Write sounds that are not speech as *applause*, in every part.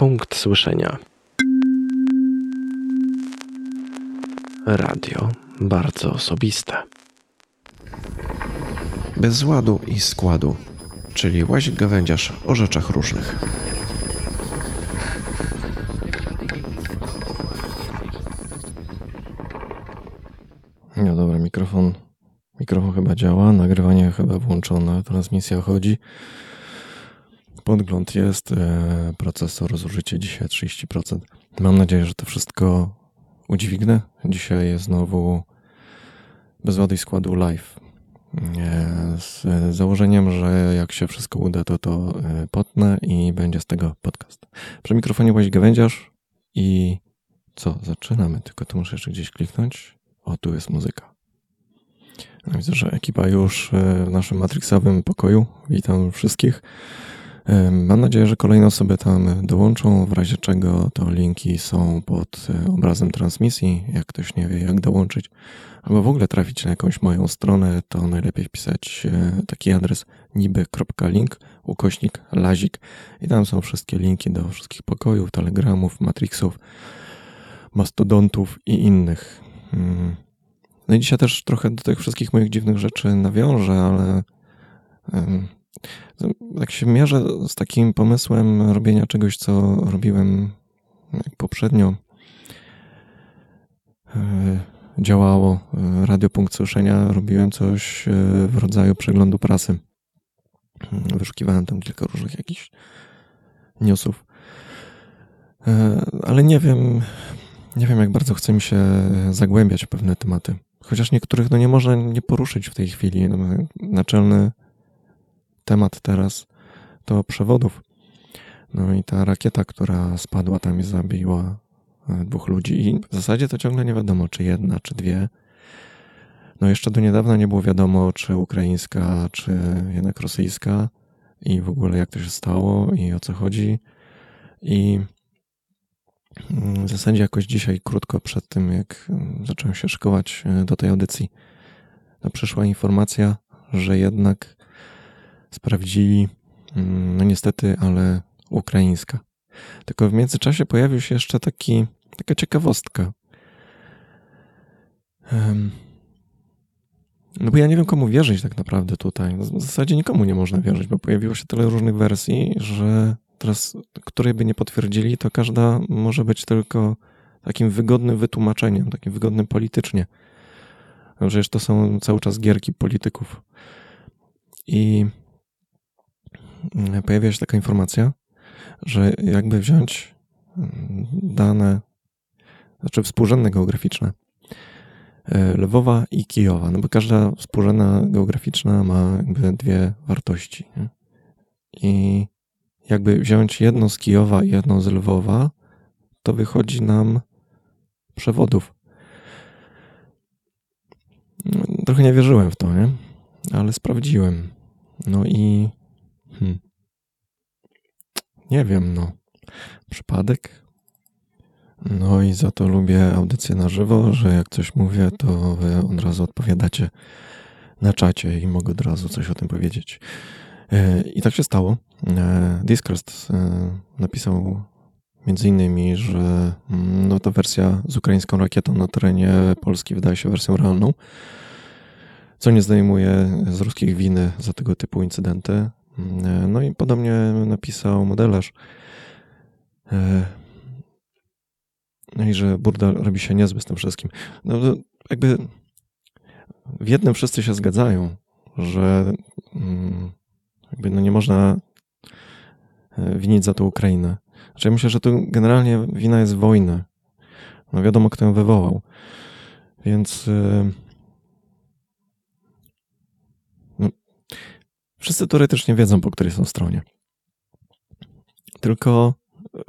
Punkt słyszenia. Radio bardzo osobiste. Bez ładu i składu, czyli łazik gawędziarz o rzeczach różnych. No dobra, mikrofon, mikrofon chyba działa, nagrywanie chyba włączone, transmisja chodzi. Podgląd jest, e, procesor zużycie dzisiaj 30%. Mam nadzieję, że to wszystko udźwignę. Dzisiaj jest znowu bez ładu i składu live. E, z założeniem, że jak się wszystko uda, to to e, potnę i będzie z tego podcast. Przy mikrofonie Łaś Gawędziarz i co, zaczynamy, tylko tu muszę jeszcze gdzieś kliknąć. O, tu jest muzyka. No, widzę, że ekipa już w naszym matrixowym pokoju. Witam wszystkich. Mam nadzieję, że kolejne osoby tam dołączą, w razie czego to linki są pod e, obrazem transmisji. Jak ktoś nie wie, jak dołączyć, albo w ogóle trafić na jakąś moją stronę, to najlepiej wpisać e, taki adres niby.link, ukośnik lazik i tam są wszystkie linki do wszystkich pokojów, telegramów, matrixów, mastodontów i innych. Mm. No i dzisiaj też trochę do tych wszystkich moich dziwnych rzeczy nawiążę, ale tak się mierzę z takim pomysłem robienia czegoś, co robiłem poprzednio. E, działało e, radiopunkt słyszenia, robiłem coś e, w rodzaju przeglądu prasy. Wyszukiwałem tam kilka różnych jakichś newsów. Ale nie wiem, nie wiem, jak bardzo chce mi się zagłębiać w pewne tematy. Chociaż niektórych no nie można nie poruszyć w tej chwili. No, naczelny temat teraz to przewodów. No i ta rakieta, która spadła tam i zabiła e, dwóch ludzi. I w zasadzie to ciągle nie wiadomo, czy jedna, czy dwie. No jeszcze do niedawna nie było wiadomo, czy ukraińska, czy jednak rosyjska i w ogóle jak to się stało i o co chodzi. I mm, w zasadzie jakoś dzisiaj, krótko przed tym, jak mm, zacząłem się szykować e, do tej audycji, no przyszła informacja, że jednak sprawdzili, mm, no niestety, ale ukraińska. Tylko w międzyczasie pojawił się jeszcze taki, taka ciekawostka. No bo ja nie wiem, komu wierzyć tak naprawdę tutaj. W zasadzie nikomu nie można wierzyć, bo pojawiło się tyle różnych wersji, że teraz, której by nie potwierdzili, to każda może być tylko takim wygodnym wytłumaczeniem, takim wygodnym politycznie. Przecież to są cały czas gierki polityków. I pojawia się taka informacja, że jakby wziąć mm, dane, znaczy współrzędne geograficzne e, Lwowa i Kijowa, no bo każda współrzędna geograficzna ma jakby dwie wartości. Nie? I jakby wziąć jedno z Kijowa i jedno z Lwowa, to wychodzi nam przewodów. Trochę nie wierzyłem w to, nie? Ale sprawdziłem. No i Hmm. Nie wiem, no. Przypadek? No i za to lubię audycję na żywo, że jak coś mówię, to wy od razu odpowiadacie na czacie i mogę od razu coś o tym powiedzieć. E, I tak się stało. E, Discrest e, napisał między innymi, że mm, no, ta wersja z ukraińską rakietą na terenie Polski wydaje się wersją realną, co nie zdejmuje z ruskich winy za tego typu incydenty. E, no i podobnie napisał modelarz. E, no i że burda robi się niezły z tym wszystkim. No jakby w jednym wszyscy się zgadzają, że mm, jakby no nie można e, winić za to Ukrainę. Znaczy ja myślę, że tu generalnie wina jest wojny. No wiadomo, kto ją wywołał. Więc Wszyscy teoretycznie wiedzą, po której są stronie. Tylko e,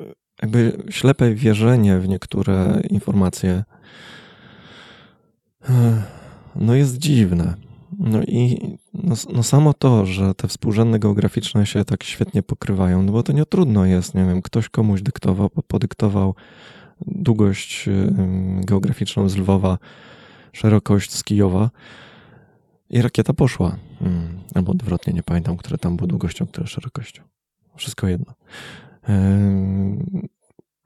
jakby ślepe wierzenie w niektóre informacje e, no jest dziwne. No i no, no, samo to, że te współrzędne geograficzne się tak świetnie pokrywają, no bo to nie trudno jest, nie wiem, ktoś komuś dyktował, podyktował długość geograficzną z Lwowa, szerokość z Kijowa, i rakieta poszła. Hmm. Albo odwrotnie, nie pamiętam, które tam było długością, które szerokością. Wszystko jedno.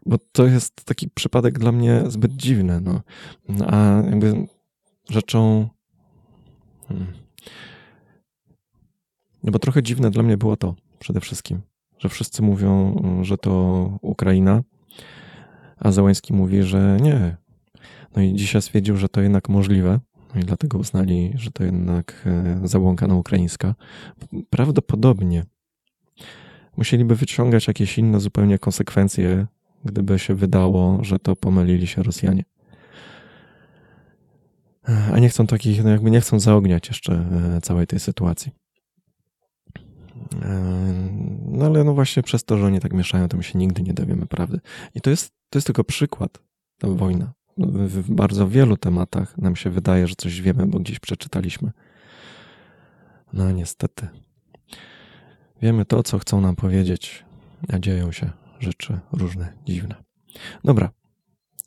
Bo to jest taki przypadek dla mnie zbyt dziwny. No. A jakby rzeczą. Hmm. No bo trochę dziwne dla mnie było to przede wszystkim, że wszyscy mówią, że to Ukraina, a Załański mówi, że nie. No i dzisiaj stwierdził, że to jednak możliwe, no i dlatego uznali, że to jednak e, zabłąkana ukraińska. Prawdopodobnie musieliby wyciągać jakieś inne zupełnie konsekwencje, gdyby się wydało, że to pomylili się Rosjanie. A nie chcą takich, no jakby nie chcą zaogniać jeszcze e, całej tej sytuacji. E, no ale no właśnie przez to, że oni tak mieszają, to my się nigdy nie dowiemy prawdy. I to jest, to jest tylko przykład, ta wojna. W bardzo wielu tematach nam się wydaje, że coś wiemy, bo gdzieś przeczytaliśmy. No niestety. Wiemy to, co chcą nam powiedzieć, a dzieją się rzeczy różne, dziwne. Dobra,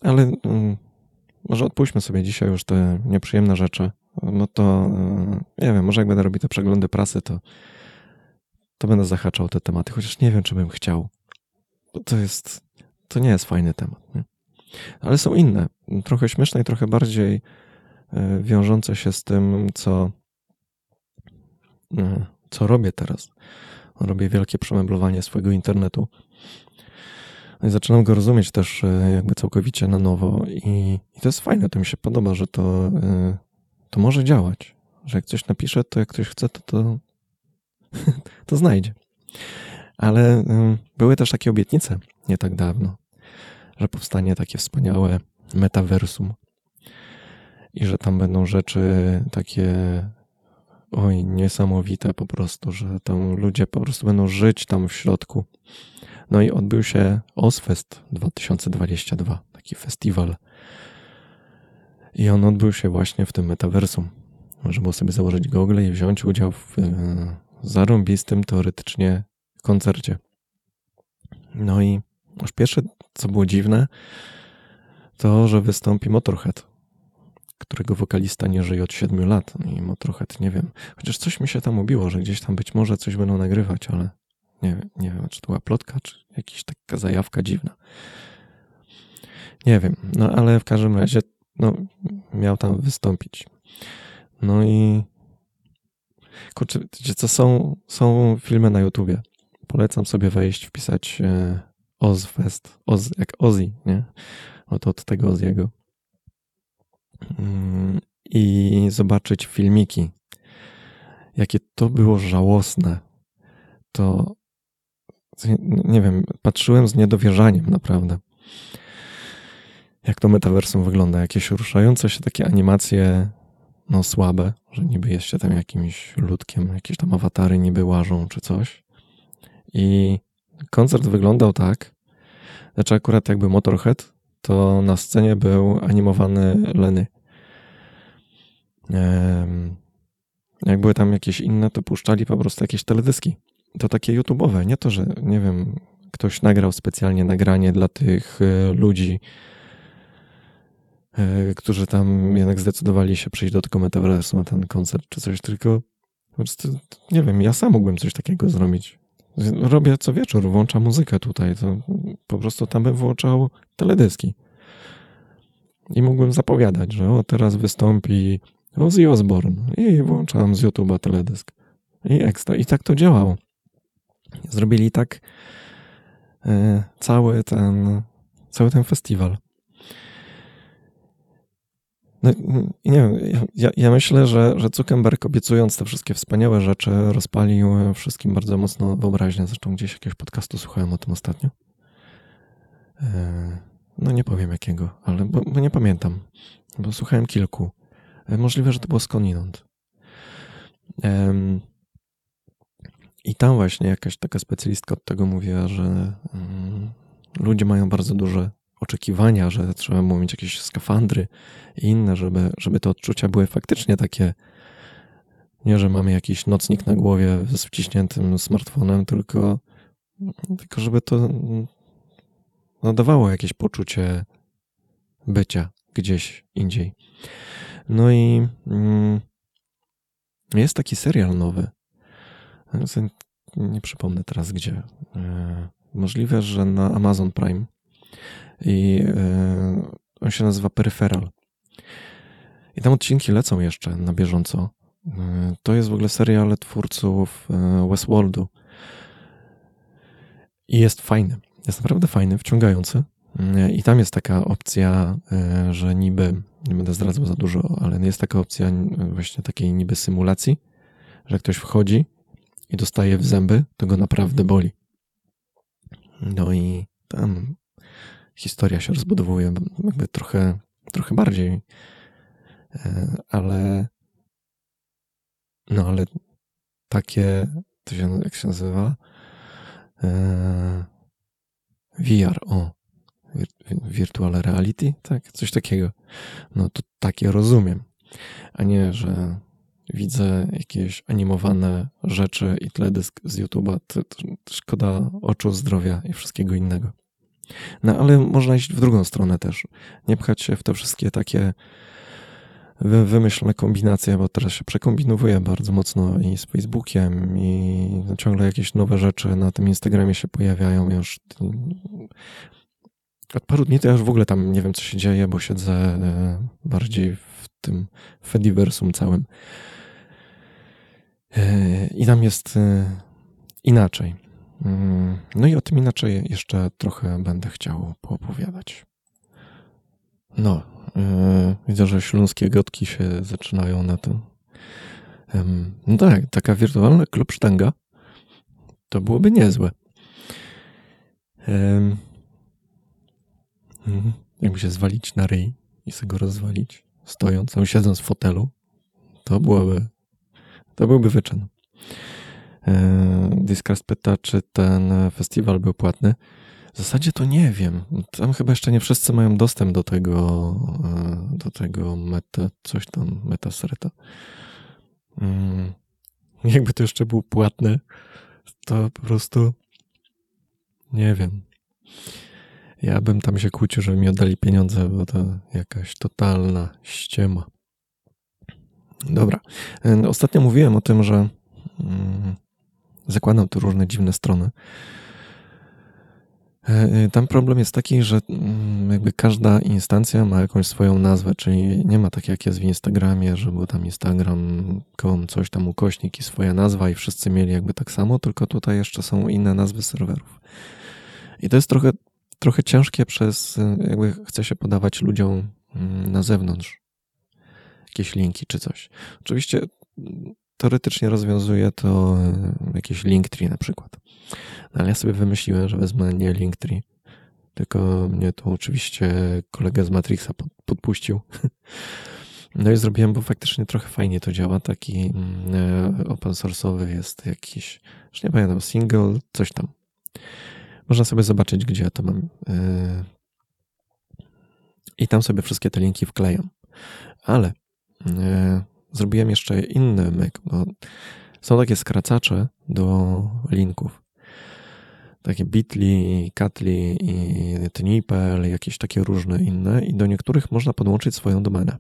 ale mm, może odpuśćmy sobie dzisiaj już te nieprzyjemne rzeczy. No to, y, nie wiem, może jak będę robił te przeglądy prasy, to, to będę zahaczał te tematy, chociaż nie wiem, czy bym chciał. To jest, to nie jest fajny temat. Nie? Ale są inne, trochę śmieszne i trochę bardziej y, wiążące się z tym, co, y, co robię teraz. Robię wielkie przemeblowanie swojego internetu. No i zaczynam go rozumieć też e, jakby całkowicie na nowo i, i to jest fajne, to mi się podoba, że to, e, to może działać, że jak coś napiszę, to jak ktoś chce, to to, *laughs* to znajdzie. Ale e, były też takie obietnice nie tak dawno, że powstanie takie wspaniałe metaversum i że tam będą rzeczy takie oj, niesamowite po prostu, że tam ludzie po prostu będą żyć tam w środku. No i odbył się OSFest 2022, taki festiwal. I on odbył się właśnie w tym metaversum. Można było sobie założyć gogle i wziąć udział w e, zarąbistym teoretycznie koncercie. No i aż pierwsze, co było dziwne, to, że wystąpi Motorhead, którego wokalista nie żyje od 7 lat. No i Motorhead, nie wiem. Chociaż coś mi się tam ubiło, że gdzieś tam być może coś będą nagrywać, ale nie wiem, nie wiem, czy to była plotka, czy jakaś taka zajawka dziwna. Nie wiem, no ale w każdym razie, no, miał tam wystąpić. No i kurczę, wiecie co, są, są filmy na YouTubie. Polecam sobie wejść, wpisać e, Ozfest, Oz, jak Ozzy, nie? Oto od tego Oziego. Mm, I zobaczyć filmiki. Jakie to było żałosne. To nie wiem, patrzyłem z niedowierzaniem naprawdę. Jak to metaversum wygląda? Jakieś ruszające się takie animacje, no słabe, że niby jest się tam jakimś ludkiem, jakieś tam awatary niby łażą czy coś. I koncert wyglądał tak, znaczy akurat jakby Motorhead, to na scenie był animowany Leny. Jak były tam jakieś inne, to puszczali po prostu jakieś teledyski to takie YouTube'owe, nie to, że nie wiem, ktoś nagrał specjalnie nagranie dla tych e, ludzi, e, którzy tam jednak zdecydowali się przyjść do tego metaversu na ten koncert czy coś, tylko po prostu, nie wiem, ja sam mógłbym coś takiego zrobić. Robię co wieczór, włączam muzykę tutaj, to po prostu tam bym włączał teledyski. I mógłbym zapowiadać, że o, teraz wystąpi Ozzy Osbourne i włączam z YouTube'a teledysk. I ekstra. I tak to działało. Zrobili tak e, cały ten, cały ten festiwal. No, nie wiem, ja, ja, myślę, że, że Zuckerberg obiecując te wszystkie wspaniałe rzeczy rozpalił wszystkim bardzo mocno wyobraźnię. Zresztą gdzieś jakiegoś podcastu słuchałem o tym ostatnio. E, no nie powiem jakiego, ale bo, bo nie pamiętam, bo słuchałem kilku. E, możliwe, że to było skądinąd. I tam właśnie jakaś taka specjalistka od tego mówiła, że mm, ludzie mają bardzo duże oczekiwania, że trzeba było mieć jakieś skafandry i inne, żeby, żeby te odczucia były faktycznie takie, nie, że mamy jakiś nocnik na głowie z wciśniętym smartfonem, tylko, tylko żeby to nadawało jakieś poczucie bycia gdzieś indziej. No i mm, jest taki serial nowy, nie przypomnę teraz gdzie. E, możliwe, że na Amazon Prime i on się nazywa Peripheral. I tam odcinki lecą jeszcze na bieżąco. To jest w ogóle serial twórców Westworldu. I jest fajny. Jest naprawdę fajny, wciągający. I tam jest taka opcja, e, że niby, nie będę zdradzał za dużo, ale jest taka opcja właśnie takiej niby symulacji, że ktoś wchodzi i dostaje w zęby, to go naprawdę boli. No i tam historia się rozbudowuje jakby trochę, trochę bardziej, e, ale no ale takie, to się, jak się nazywa? E, VR, o, virtual reality, tak, coś takiego. No to takie rozumiem, a nie, że widzę jakieś animowane rzeczy i teledysk z YouTube'a, to, to szkoda oczu, zdrowia i wszystkiego innego. No ale można iść w drugą stronę też. Nie pchać się w te wszystkie takie wy, wymyślne kombinacje, bo teraz się przekombinowuje bardzo mocno i z Facebookiem i ciągle jakieś nowe rzeczy na tym Instagramie się pojawiają już od paru dni to ja już w ogóle tam nie wiem, co się dzieje, bo siedzę e, bardziej w tym Fediversum całym. E, I tam jest e, inaczej. Mm, no i o tym inaczej jeszcze trochę będę chciał poopowiadać. No, widzę, że śląskie gotki się zaczynają na tym. No tak, taka wirtualna klub sztanga to byłoby niezłe. Mhm. Jakby się zwalić na ryj i sobie go rozwalić, stojąc, albo siedząc w fotelu, to byłoby, to byłby wyczyn. E, Discast pyta, czy ten festiwal był płatny. W zasadzie to nie wiem. Tam chyba jeszcze nie wszyscy mają dostęp do tego, e, do tego meta, coś tam, metasreta. Mm. Jakby to jeszcze był płatny, to po prostu nie wiem. Ja bym tam się kłócił, żeby mi oddali pieniądze, bo to jakaś totalna ściema. Dobra. E, ostatnio mówiłem o tym, że mm, zakładam tu różne dziwne strony. E, e, tam problem jest taki, że mm, jakby każda instancja ma jakąś swoją nazwę, czyli nie ma tak jak jest w Instagramie, że był tam Instagram.com, coś tam ukośnik i swoja nazwa i wszyscy mieli jakby tak samo, tylko tutaj jeszcze są inne nazwy serwerów. I to jest trochę trochę ciężkie przez, jakby chce się podawać ludziom mm, na zewnątrz jakieś linki czy coś. Oczywiście mm, teoretycznie rozwiązuje to e, jakieś Linktree na przykład. No, ale ja sobie wymyśliłem, że wezmę nie Linktree, tylko mnie to oczywiście kolega z Matrixa podpuścił. *laughs* No i zrobiłem, bo faktycznie trochę fajnie to działa. Taki mm, e, open source'owy jest jakiś, już nie pamiętam, single, coś tam. Można sobie zobaczyć, gdzie ja to mam. Yy, I tam sobie wszystkie te linki wklejam. Ale zrobiłem jeszcze inny myk, są takie skracacze do linków. Takie Bitly, Catly i Tnipel, jakieś takie różne inne i do niektórych można podłączyć swoją domenę.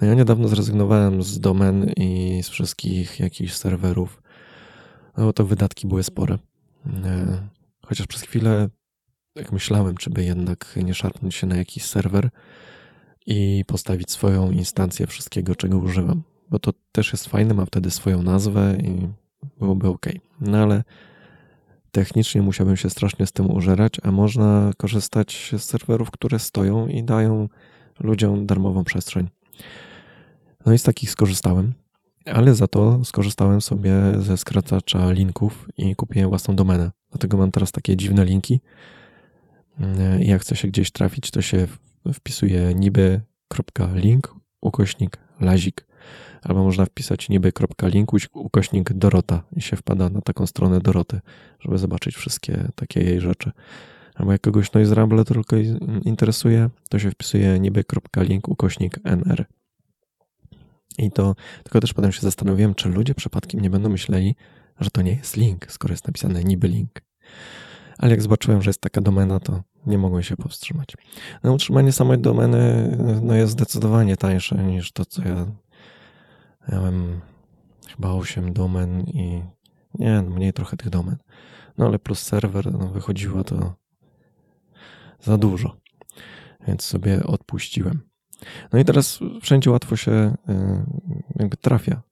No ja niedawno zrezygnowałem z domen i z wszystkich jakichś serwerów, no bo to wydatki były spore. Yy, Chociaż przez chwilę, jak myślałem, czy by jednak nie szarpnąć się na jakiś serwer i postawić swoją instancję wszystkiego, czego używam. Bo to też jest fajne, ma wtedy swoją nazwę i byłoby ok. No ale technicznie musiałbym się strasznie z tym użerać, a można korzystać z serwerów, które stoją i dają ludziom darmową przestrzeń. No i z takich skorzystałem, ale za to skorzystałem sobie ze skracacza linków i kupiłem własną domenę. Dlatego mam teraz takie dziwne linki. Mm, jak chce się gdzieś trafić, to się wpisuje niby.link ukośnik lazik. Albo można wpisać niby.link ukośnik Dorota i się wpada na taką stronę Doroty, żeby zobaczyć wszystkie takie jej rzeczy. Albo jak kogoś Noise Rumble tylko interesuje, to się wpisuje niby.link ukośnik nr. I to tylko też potem się zastanowiłem, czy ludzie przypadkiem nie będą myśleli, że to nie jest link, skoro jest napisane niby link. Ale jak zobaczyłem, że jest taka domena, to nie mogłem się powstrzymać. No, utrzymanie samej domeny no, jest zdecydowanie tańsze niż to, co ja miałem chyba 8 domen i nie, no, mniej trochę tych domen. No ale plus serwer, no wychodziło to za dużo, więc sobie odpuściłem. No i teraz wszędzie łatwo się jakby trafia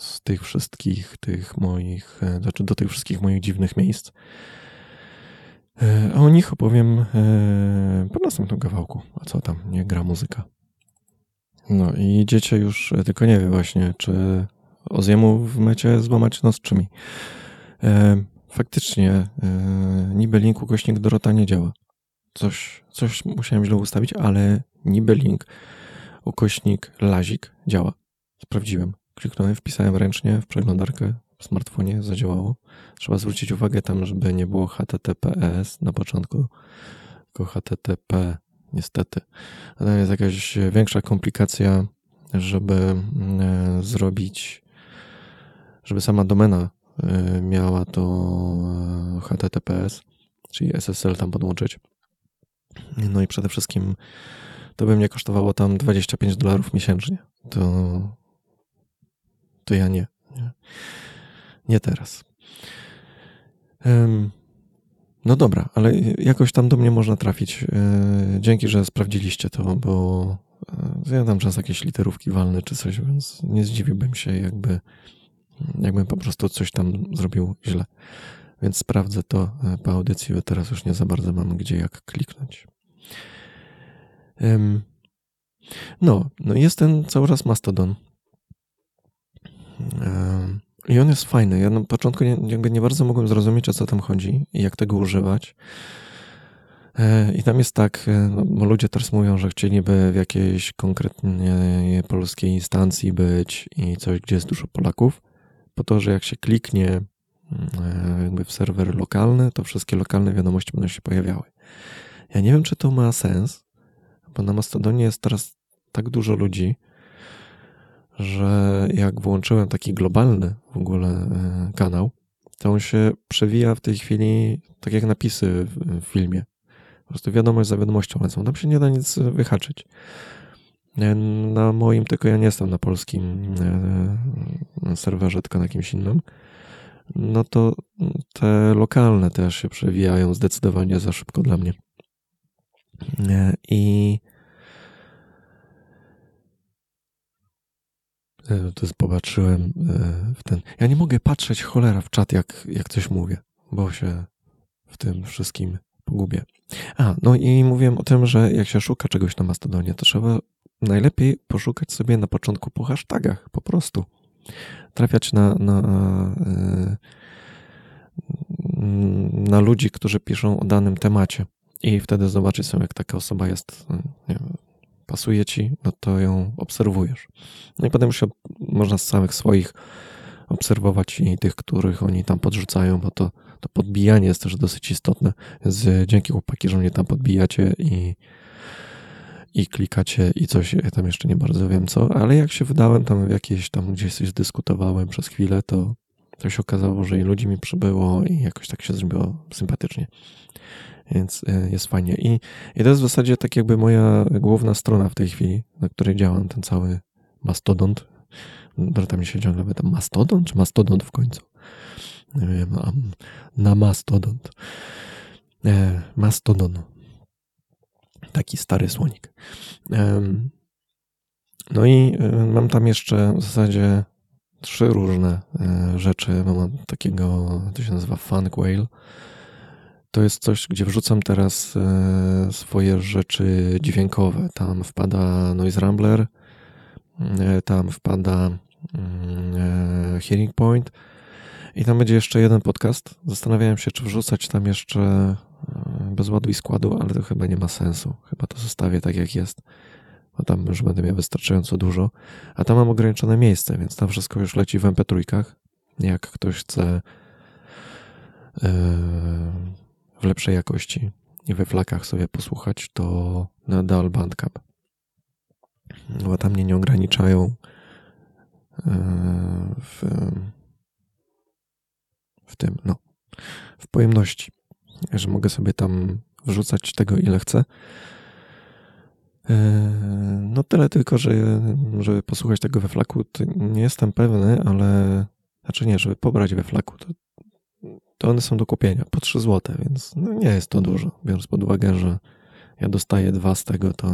z tych wszystkich tych moich, znaczy do tych wszystkich moich dziwnych miejsc. A o nich opowiem po następnym kawałku. A co tam, nie gra muzyka. No i dziecię już, e, tylko nie wie właśnie, czy Oziemu w mecie złamać nos czy mi. E, faktycznie e, niby link ukośnik Dorota nie działa. Coś, coś musiałem źle ustawić, ale niby link ukośnik lazik działa. Sprawdziłem. Kliknąłem, wpisałem ręcznie w przeglądarkę smartfonie, zadziałało. Trzeba zwrócić uwagę tam, żeby nie było HTTPS na początku, tylko HTTP niestety. Ale jest jakaś większa komplikacja, żeby e, zrobić, żeby sama domena e, miała to e, HTTPS, czyli SSL tam podłączyć. No i przede wszystkim to by mnie kosztowało tam 25 dolarów miesięcznie. To, to ja nie. Nie, nie teraz. No dobra, ale jakoś tam do mnie można trafić. E, dzięki, że sprawdziliście to, bo e, ja tam czas jakieś literówki walne czy coś, więc nie zdziwiłbym się, jakby, jakbym po prostu coś tam zrobił źle. Więc sprawdzę to e, po audycji, bo teraz już nie za bardzo mam gdzie jak kliknąć. No, no jest ten cały czas Mastodon. I on jest fajny. Ja na początku nie, nie bardzo mogłem zrozumieć, o co tam chodzi i jak tego używać. E, I tam jest tak, e, no, ludzie teraz mówią, że chcieliby w jakiejś konkretnie polskiej instancji być i coś, gdzie jest dużo Polaków, po to, że jak się kliknie mm, e, jakby w serwer lokalny, to wszystkie lokalne wiadomości będą się pojawiały. Ja nie wiem, czy to ma sens, bo na Mastodonie jest teraz tak dużo ludzi, że jak włączyłem taki globalny w ogóle e, kanał, to on się przewija w tej chwili tak jak napisy w filmie. Po prostu wiadomość za wiadomością lecą. Tam się nie da nic wyhaczyć. E, na moim, tylko ja nie jestem na polskim e, serwerze, tylko na jakimś innym. No to te lokalne też się przewijają zdecydowanie za szybko dla mnie. I E, to popatrzyłem e, w ten. Ja nie mogę patrzeć cholera w czat, jak, jak coś mówię, bo się w tym wszystkim pogubię. A, no i mówiłem o tym, że jak się szuka czegoś na Mastodonie, to trzeba najlepiej poszukać sobie na początku po hashtagach, po prostu. Trafiać na, na, e, na ludzi, którzy piszą o danym temacie. I wtedy zobaczyć sobie, jak taka osoba jest wiem, pasuje ci, no to ją obserwujesz. No i potem już można z samych swoich obserwować i tych, których oni tam podrzucają, bo to, to podbijanie jest też dosyć istotne. Więc dzięki chłopaki, że mnie tam podbijacie i, i klikacie i coś, ja tam jeszcze nie bardzo wiem co, ale jak się wydałem tam jakieś, tam gdzieś coś dyskutowałem przez chwilę, to, to się okazało, że i ludzi mi przybyło i jakoś tak się zrobiło sympatycznie więc e, jest fajnie. I, I to jest w zasadzie tak jakby moja główna strona w tej chwili, na której działam, ten cały mastodont. Brata mi się ciągle pyta, mastodont czy mastodont w końcu? Nie wiem, na mastodont. E, mastodon. Taki stary słonik. no i e, mam tam jeszcze w zasadzie trzy różne rzeczy. Mam takiego, to się nazywa Funk Whale to jest coś, gdzie wrzucam teraz e, swoje rzeczy dźwiękowe. Tam wpada Noise Rambler, e, tam wpada mm, e, Hearing Point i tam będzie jeszcze jeden podcast. Zastanawiałem się, czy wrzucać tam jeszcze bez ładu i składu, ale to chyba nie ma sensu. Chyba to zostawię tak, jak jest, bo tam już będę miał wystarczająco dużo. A tam mam ograniczone miejsce, więc tam wszystko już leci w MP3. Jak ktoś chce w lepszej jakości i we flakach sobie posłuchać, to nadal Bandcamp. Bo tam mnie nie ograniczają e, w, w tym, no, w pojemności, że mogę sobie tam wrzucać tego, ile chcę. E, no tyle tylko, że żeby posłuchać tego we flaku, nie jestem pewny, ale znaczy nie, żeby pobrać we flaku, to to one są do kupienia po 3 zł, więc no nie jest to dużo, biorąc pod uwagę, że ja dostaję dwa z tego, to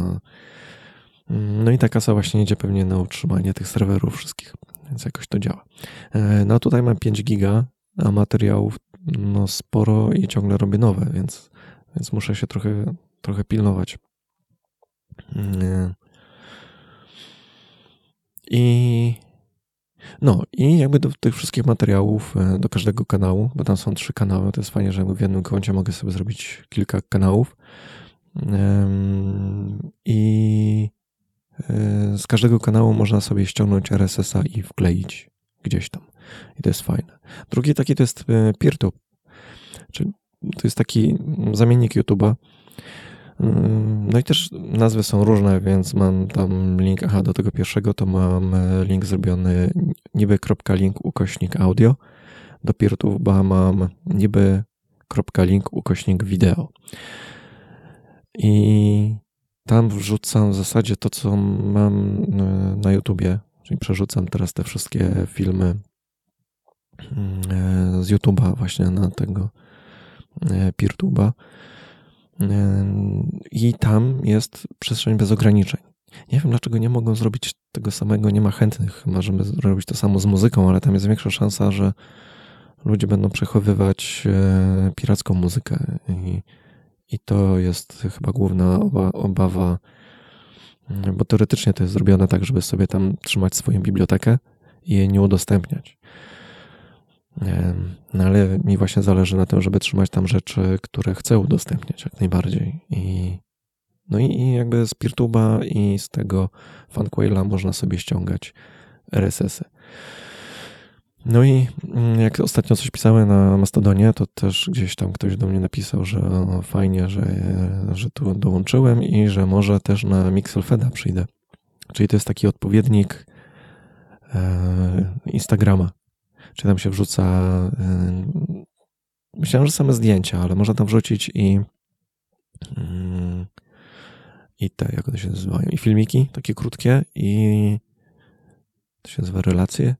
mm, no i ta kasa właśnie idzie pewnie na utrzymanie tych serwerów wszystkich, więc jakoś to działa. E, no tutaj mam 5 giga, a materiałów no sporo i ciągle robię nowe, więc, więc muszę się trochę, trochę pilnować. Mm, I no i jakby do tych wszystkich materiałów, e, do każdego kanału, bo tam są trzy kanały, to jest fajnie, że w jednym koncie mogę sobie zrobić kilka kanałów. I e, z każdego kanału można sobie ściągnąć RSS-a i wkleić gdzieś tam. I to jest fajne. Drugi taki to jest e, PeerTube. Czyli to jest taki zamiennik YouTube'a. No i też nazwy są różne, więc mam tam link, aha, do tego pierwszego to mam e, link zrobiony niby.link ukośnik audio. Do PeerTube'a mam niby.link ukośnik wideo. I tam wrzucam w zasadzie to, co mam e, na YouTubie, czyli przerzucam teraz te wszystkie filmy mm, z YouTube'a właśnie na tego e, PeerTube'a. E, I tam jest przestrzeń bez ograniczeń. Nie wiem, dlaczego nie mogą zrobić tego samego, nie ma chętnych, chyba żeby zrobić to samo z muzyką, ale tam jest większa szansa, że ludzie będą przechowywać piracką muzykę i i to jest chyba główna obawa, bo teoretycznie to jest zrobione tak, żeby sobie tam trzymać swoją bibliotekę i jej nie udostępniać. No ale mi właśnie zależy na tym, żeby trzymać tam rzeczy, które chcę udostępniać jak najbardziej. I, no i, i jakby z Peertuba i z tego Funquaila można sobie ściągać RSS-y. No i mm, jak ostatnio coś pisałem na Mastodonie, to też gdzieś tam ktoś do mnie napisał, że fajnie, że, że tu dołączyłem i że może też na Mixelfeda przyjdę. Czyli to jest taki odpowiednik e, Instagrama. Czy tam się wrzuca. E, myślałem, że same zdjęcia, ale można tam wrzucić i. Mm, I te, jak one się nazywają, i filmiki takie krótkie, i to się nazywa relacje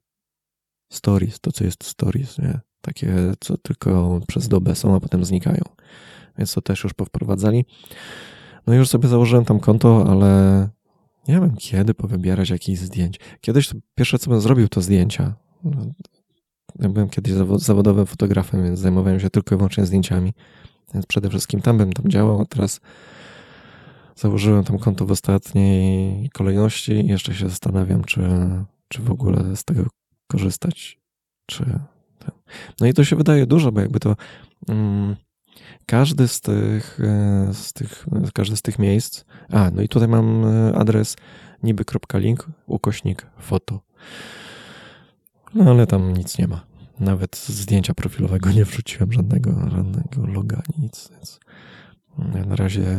stories, to co jest stories, nie? Takie, co tylko przez dobę są, a potem znikają. Więc to też już powprowadzali. No i już sobie założyłem tam konto, ale nie wiem kiedy powybierać jakieś zdjęć. Kiedyś to pierwsze co bym zrobił to zdjęcia. Ja byłem kiedyś zawodowym fotografem, więc zajmowałem się tylko i wyłącznie zdjęciami. Więc przede wszystkim tam bym tam działał, a teraz założyłem tam konto w ostatniej kolejności i jeszcze się zastanawiam, czy, czy w ogóle z tego korzystać, czy... No i to się wydaje dużo, bo jakby to um, każdy z tych, e, z tych, każdy z tych miejsc, a no i tutaj mam e, adres niby.link ukośnik foto. No ale tam nic nie ma. Nawet zdjęcia profilowego nie wrzuciłem żadnego, żadnego loga, nic. Więc na razie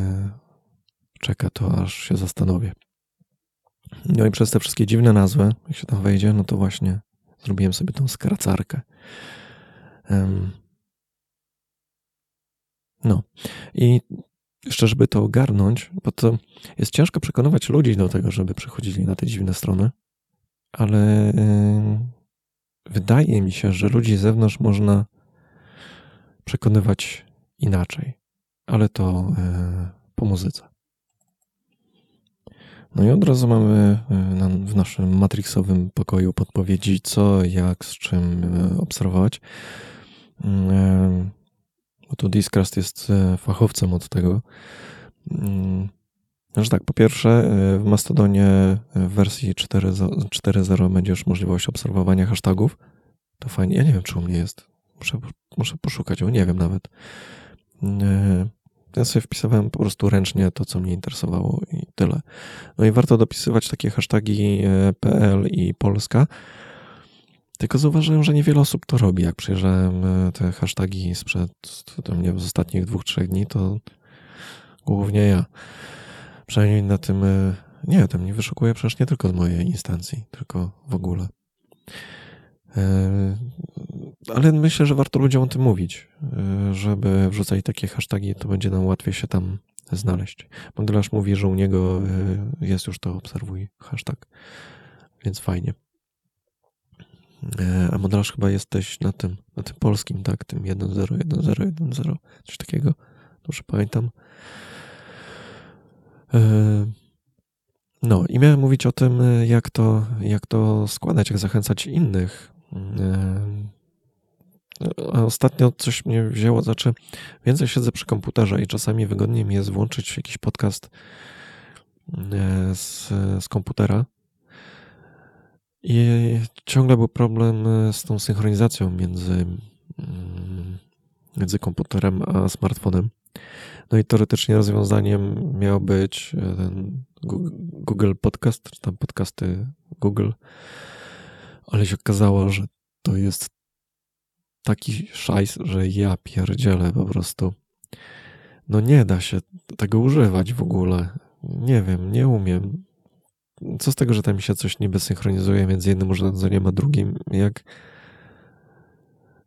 czeka to, aż się zastanowię. No i przez te wszystkie dziwne nazwy, jak się tam wejdzie, no to właśnie Zrobiłem sobie tą skracarkę. No. I jeszcze, żeby to ogarnąć, bo to jest ciężko przekonywać ludzi do tego, żeby przechodzili na te dziwne strony, ale wydaje mi się, że ludzi z zewnątrz można przekonywać inaczej, ale to e, po muzyce. No i od razu mamy e, w naszym matrixowym pokoju podpowiedzi, co, jak, z czym e, obserwować. Mm, bo tu Discrast jest fachowcem od tego. Że tak, po pierwsze, w Mastodonie w wersji 4.0 będzie już możliwość obserwowania hashtagów. To fajnie. Ja nie wiem, czy u mnie jest. Muszę, muszę poszukać, bo nie wiem nawet. Ja sobie wpisywałem po prostu ręcznie to, co mnie interesowało i tyle. No i warto dopisywać takie hasztagi PL i Polska. Tylko zauważyłem, że niewiele osób to robi. Jak przejrzałem e, te hasztagi sprzed tam, nie z ostatnich dwóch, trzech dni, to głównie ja. Przynajmniej na tym, e, nie, tam nie wyszukuję przecież nie tylko z mojej instancji, tylko w ogóle. Ale myślę, że warto ludziom o tym mówić, e, żeby wrzucać takie hasztagi, to będzie nam łatwiej się tam znaleźć. Modelarz mówi, że u niego e, jest już to obserwuj hashtag, więc fajnie. E, a modelaż chyba jesteś na tym, na tym polskim, tak? Tym 1.0, coś takiego. Dobrze pamiętam. E, no i miałem mówić o tym, jak to, jak to składać, jak zachęcać innych. A ostatnio coś mnie wzięło, znaczy więcej siedzę przy komputerze i czasami wygodniej mi jest włączyć jakiś podcast z, z komputera i ciągle był problem e, z tą synchronizacją między, mm, między komputerem a smartfonem. No i teoretycznie rozwiązaniem miał być e, ten Google Podcast, czy tam podcasty Google, ale się okazało, że to jest taki szajs, że ja pierdzielę po prostu. No nie da się tego używać w ogóle. Nie wiem, nie umiem co z tego, że tam się coś niby synchronizuje między jednym urządzeniem a drugim, jak...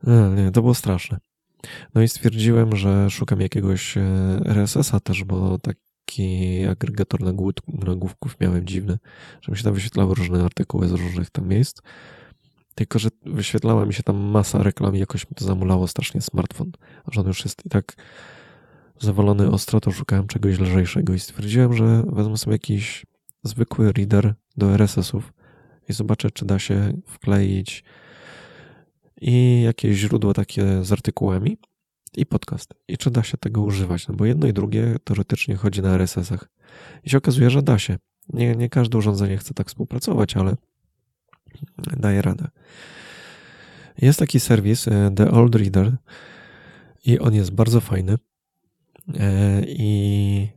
Nie, nie, to było straszne. No i stwierdziłem, że szukam jakiegoś e, RSS-a też, bo taki agregator nagłówków miałem dziwny, że mi się tam wyświetlały różne artykuły z różnych tam miejsc. Tylko, że wyświetlała mi się tam masa reklam i jakoś mi to zamulało strasznie smartfon. Że on już jest i tak zawalony ostro, to szukałem czegoś lżejszego i stwierdziłem, że wezmę sobie jakiś zwykły reader do RSS-ów i zobaczę, czy da się wkleić i jakieś źródło takie z artykułami i podcast. I czy da się tego używać, no bo jedno i drugie teoretycznie chodzi na RSS-ach. I się okazuje, że da się. Nie, nie każde urządzenie chce tak współpracować, ale daje radę. Jest taki serwis, e, The Old Reader, i on jest bardzo fajny. E, I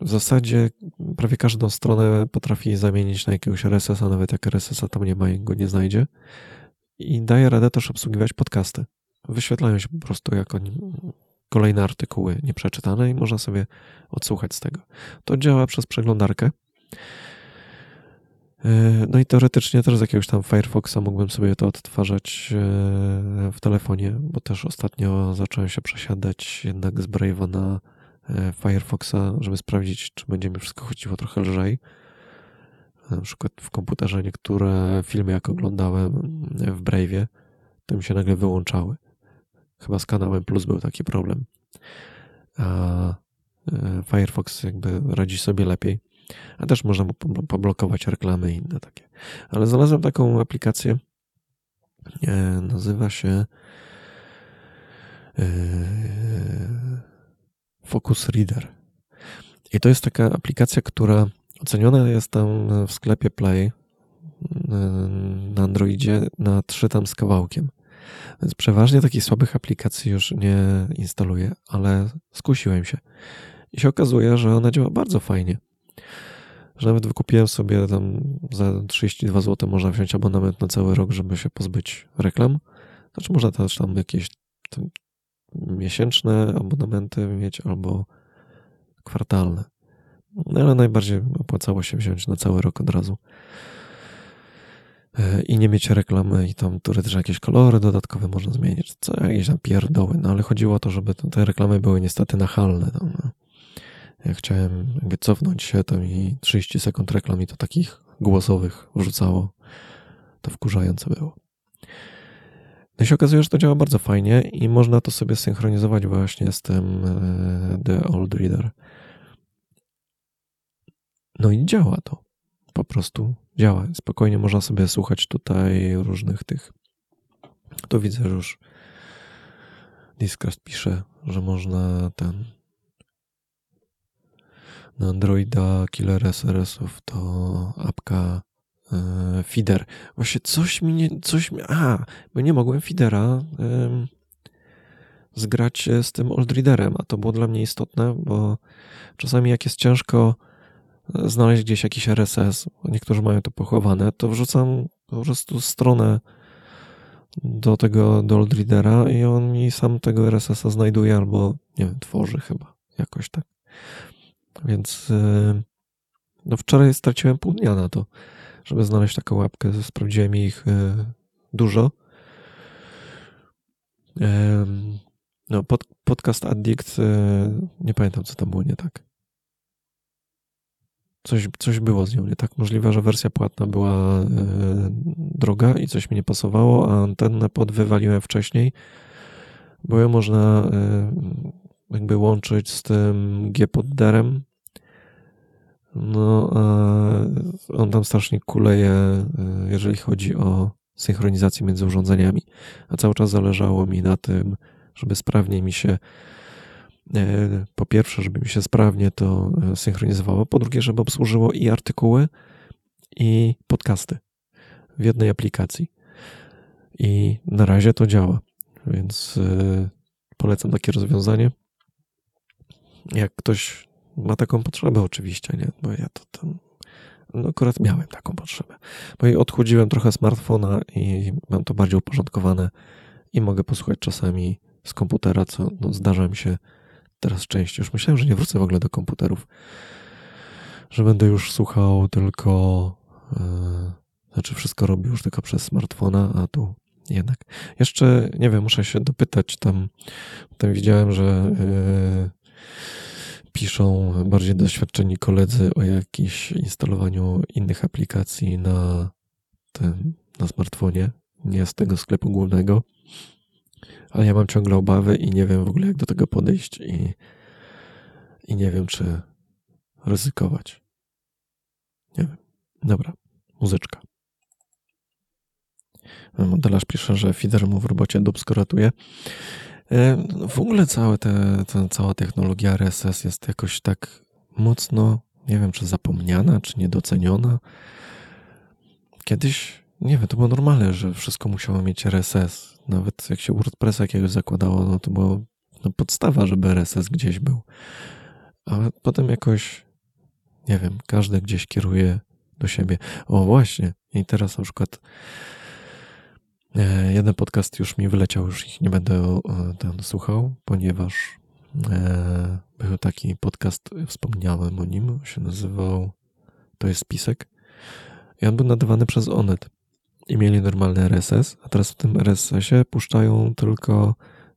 w zasadzie prawie każdą stronę potrafi zamienić na jakiegoś RSS-a, nawet jak RSS-a tam nie ma i go nie znajdzie. I daje radę też obsługiwać podcasty. Wyświetlają się po prostu jako kolejne artykuły nieprzeczytane i można sobie odsłuchać z tego. To działa przez przeglądarkę. E, no i teoretycznie też z jakiegoś tam Firefoxa mógłbym sobie to odtwarzać e, w telefonie, bo też ostatnio zacząłem się przesiadać jednak z Brave'a na E, Firefoxa, żeby sprawdzić, czy będzie mi wszystko chodziło trochę lżej. Na przykład w komputerze niektóre filmy, jak oglądałem w Brave'ie, to mi się nagle wyłączały. Chyba z kanałem Plus był taki problem. A e, Firefox jakby radzi sobie lepiej. A też można mu poblokować reklamy i inne takie. Ale znalazłem taką aplikację. E, nazywa się Focus Reader. I to jest taka aplikacja, która oceniona jest tam w sklepie Play na Androidzie na 3 tam z kawałkiem. Więc przeważnie takich słabych aplikacji już nie instaluję, ale skusiłem się. I się okazuje, że ona działa bardzo fajnie. Że nawet wykupiłem sobie tam za 32 zł można wziąć abonament na cały rok, żeby się pozbyć reklam. Znaczy można też tam jakieś miesięczne abonamenty mieć albo kwartalne. No, ale najbardziej opłacało się wziąć na cały rok od razu. E, I nie mieć reklamy i tam teoretycznie jakieś kolory dodatkowe można zmienić. Co jakieś tam pierdoły. No ale chodziło o to, żeby te reklamy były niestety nachalne. Tam, no. Ja chciałem jakby cofnąć się, to mi 30 sekund reklam i to takich głosowych wrzucało. To wkurzające było. No i się okazuje, że to działa bardzo fajnie i można to sobie synchronizować właśnie z tym e, The Old Reader. No i działa to. Po prostu działa. Spokojnie można sobie słuchać tutaj różnych tych. To widzę, że już Discast pisze, że można ten na Androida Killer SRS-ów to apka E, feeder. Właśnie coś mi nie, coś mi, a, bo nie mogłem feedera um, zgrać z tym old readerem, a to było dla mnie istotne, bo czasami jak jest ciężko e, znaleźć gdzieś jakiś RSS, niektórzy mają to pochowane, to wrzucam po prostu stronę do tego, do old readera i on mi sam tego RSS-a znajduje albo, nie wiem, tworzy chyba, jakoś tak. Więc e, no wczoraj straciłem pół dnia na to żeby znaleźć taką łapkę. Sprawdziłem ich e, dużo. No, pod, podcast Addict, e, nie pamiętam, co tam było nie tak. Coś, coś było z nią nie tak. Możliwe, że wersja płatna była e, droga i coś mi nie pasowało, a antennę pod wywaliłem wcześniej, bo ją można e, jakby łączyć z tym G-podderem. No, on tam strasznie kuleje, e, jeżeli chodzi o synchronizację między urządzeniami. A cały czas zależało mi na tym, żeby sprawnie mi się po pierwsze, żeby mi się sprawnie to e, synchronizowało, po drugie, żeby obsłużyło i artykuły, i podcasty w jednej aplikacji. I na razie to działa, więc e, polecam takie rozwiązanie. Jak ktoś ma taką potrzebę, oczywiście, nie? Bo ja to tam. No akurat miałem taką potrzebę. Bo i odchudziłem trochę smartfona i mam to bardziej uporządkowane i mogę posłuchać czasami z komputera, co no, zdarza mi się teraz częściej. Już myślałem, że nie wrócę w ogóle do komputerów. Że będę już słuchał tylko, yy, znaczy wszystko robił już tylko przez smartfona, a tu jednak. Jeszcze, nie wiem, muszę się dopytać tam, tam widziałem, że yy, piszą bardziej doświadczeni koledzy o jakimś instalowaniu innych aplikacji na tym, na smartfonie, nie z tego sklepu głównego ale ja mam ciągle obawy i nie wiem w ogóle, jak do tego podejść i, i nie wiem, czy ryzykować. Nie wiem. Dobra, muzyczka. Modelarz pisze, że feeder mu w robocie dubsko ratuje. E, w ogóle całe te, te, cała technologia RSS jest jakoś tak mocno, nie wiem, czy zapomniana, czy niedoceniona. Kiedyś, nie wiem, to było normalne, że wszystko musiało mieć RSS. Nawet jak się WordPressa jakiegoś zakładało, no to była no, podstawa, żeby RSS gdzieś był. A potem jakoś, nie wiem, każdy gdzieś kieruje do siebie. O, właśnie. I teraz na przykład e, jeden podcast już mi wyleciał, już ich nie będę ten słuchał, ponieważ e, był taki podcast, wspomniałem o nim, się nazywał To jest spisek. I on był nadawany przez Onet i mieli normalny RSS, a teraz w tym RSS-ie puszczają tylko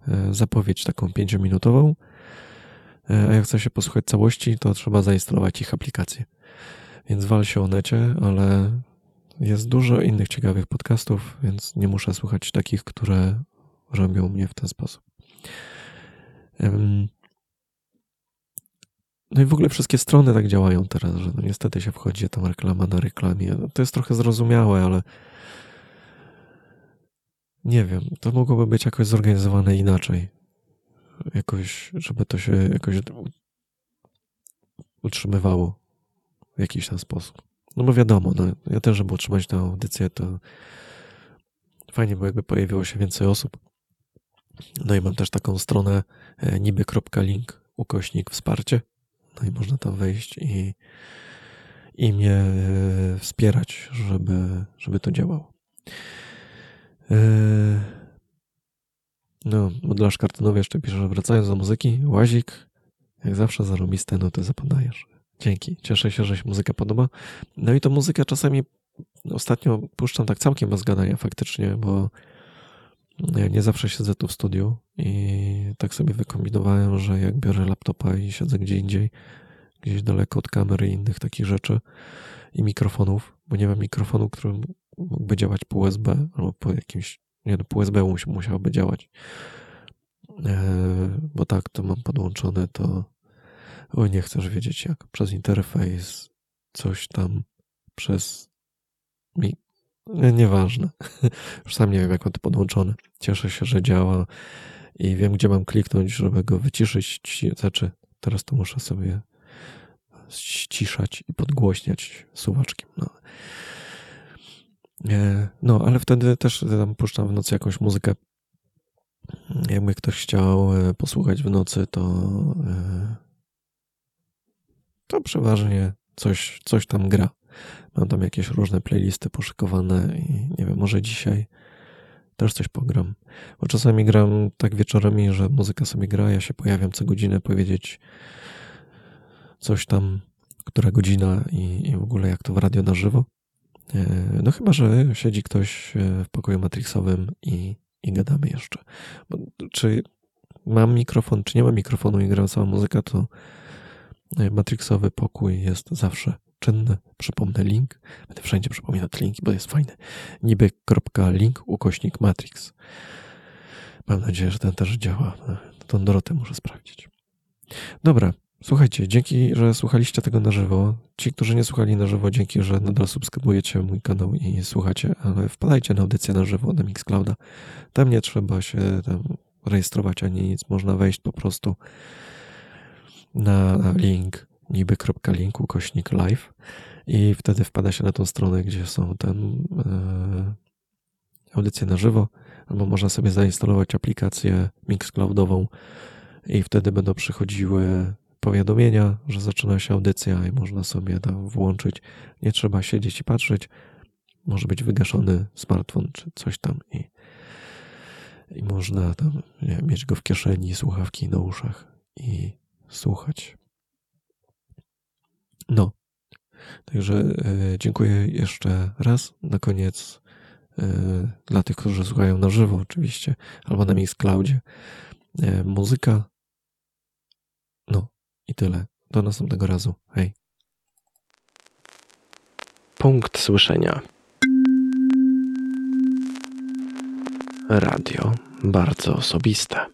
e, zapowiedź taką pięciominutową, e, a jak chce się posłuchać całości, to trzeba zainstalować ich aplikację. Więc wal się o necie, ale jest dużo innych ciekawych podcastów, więc nie muszę słuchać takich, które robią mnie w ten sposób. No i w ogóle wszystkie strony tak działają teraz, że no niestety się wchodzi tam reklama na reklamie. To jest trochę zrozumiałe, ale nie wiem, to mogłoby być jakoś zorganizowane inaczej. Jakoś, żeby to się jakoś utrzymywało w jakiś tam sposób. No bo wiadomo, no, ja też, żeby utrzymać tę audycję, to fajnie by jakby pojawiło się więcej osób. No i mam też taką stronę e, niby.link ukośnik wsparcie. No i można tam wejść i, i mnie e, wspierać, żeby, żeby to działało. Yy, no, modelarz kartonowy jeszcze pisze, że wracając do muzyki, łazik, jak zawsze zarobiste nuty zapadajesz. Dzięki, cieszę się, że się muzyka podoba. No i to muzyka czasami ostatnio puszczam tak całkiem bez gadania faktycznie, bo nie zawsze siedzę tu w studiu i tak sobie wykombinowałem, że jak biorę laptopa i siedzę gdzie indziej, gdzieś daleko od kamery i innych takich rzeczy i mikrofonów, bo nie mam mikrofonu, którym mógłby działać po USB albo po jakimś, nie no, po USB musiałoby działać. E, bo tak to mam podłączone, to o nie chcesz wiedzieć jak. Przez interfejs, coś tam, przez mi... Nie, nieważne. *laughs* Już sam nie wiem, jak mam to podłączone. Cieszę się, że działa i wiem, gdzie mam kliknąć, żeby go wyciszyć. Znaczy, teraz to muszę sobie ściszać i podgłośniać suwaczkiem. No. No, ale wtedy też tam puszczam w nocy jakąś muzykę. Jakby ktoś chciał e, posłuchać w nocy, to e, to przeważnie coś, coś tam gra. Mam tam jakieś różne playlisty poszykowane i nie wiem, może dzisiaj też coś pogram. Bo czasami gram tak wieczorami, że muzyka sobie gra, ja się pojawiam co godzinę powiedzieć coś tam, która godzina i, i w ogóle jak to w radio na żywo. E, no chyba, że siedzi ktoś e, w pokoju matrixowym i, i gadamy jeszcze. Bo, czy mam mikrofon, czy nie mam mikrofonu i gra cała muzyka, to e, matrixowy pokój jest zawsze czynne. Przypomnę link. Będę wszędzie przypominać linki, bo jest fajny. niby.link ukośnik matrix. Mam nadzieję, że ten też działa. Tą Dorotę muszę sprawdzić. Dobra, słuchajcie, dzięki, że słuchaliście tego na żywo. Ci, którzy nie słuchali na żywo, dzięki, że nadal subskrybujecie mój kanał i słuchacie, ale wpadajcie na audycję na żywo na Mixclouda. Tam nie trzeba się tam rejestrować ani nic. Można wejść po prostu na link niby.link ukośnik live i wtedy wpada się na tą stronę, gdzie są ten audycje na żywo, albo można sobie zainstalować aplikację Mixcloudową i wtedy będą przychodziły powiadomienia, że zaczyna się audycja i można sobie tam włączyć. Nie trzeba siedzieć i patrzeć. Może być wygaszony smartfon czy coś tam i, i można tam nie, mieć go w kieszeni, słuchawki na uszach i słuchać. No. Także e, dziękuję jeszcze raz. Na koniec e, dla tych, którzy słuchają na żywo oczywiście, albo na Mixcloudzie. E, muzyka. I tyle. Do następnego razu. Hej. Punkt słyszenia. Radio bardzo osobiste.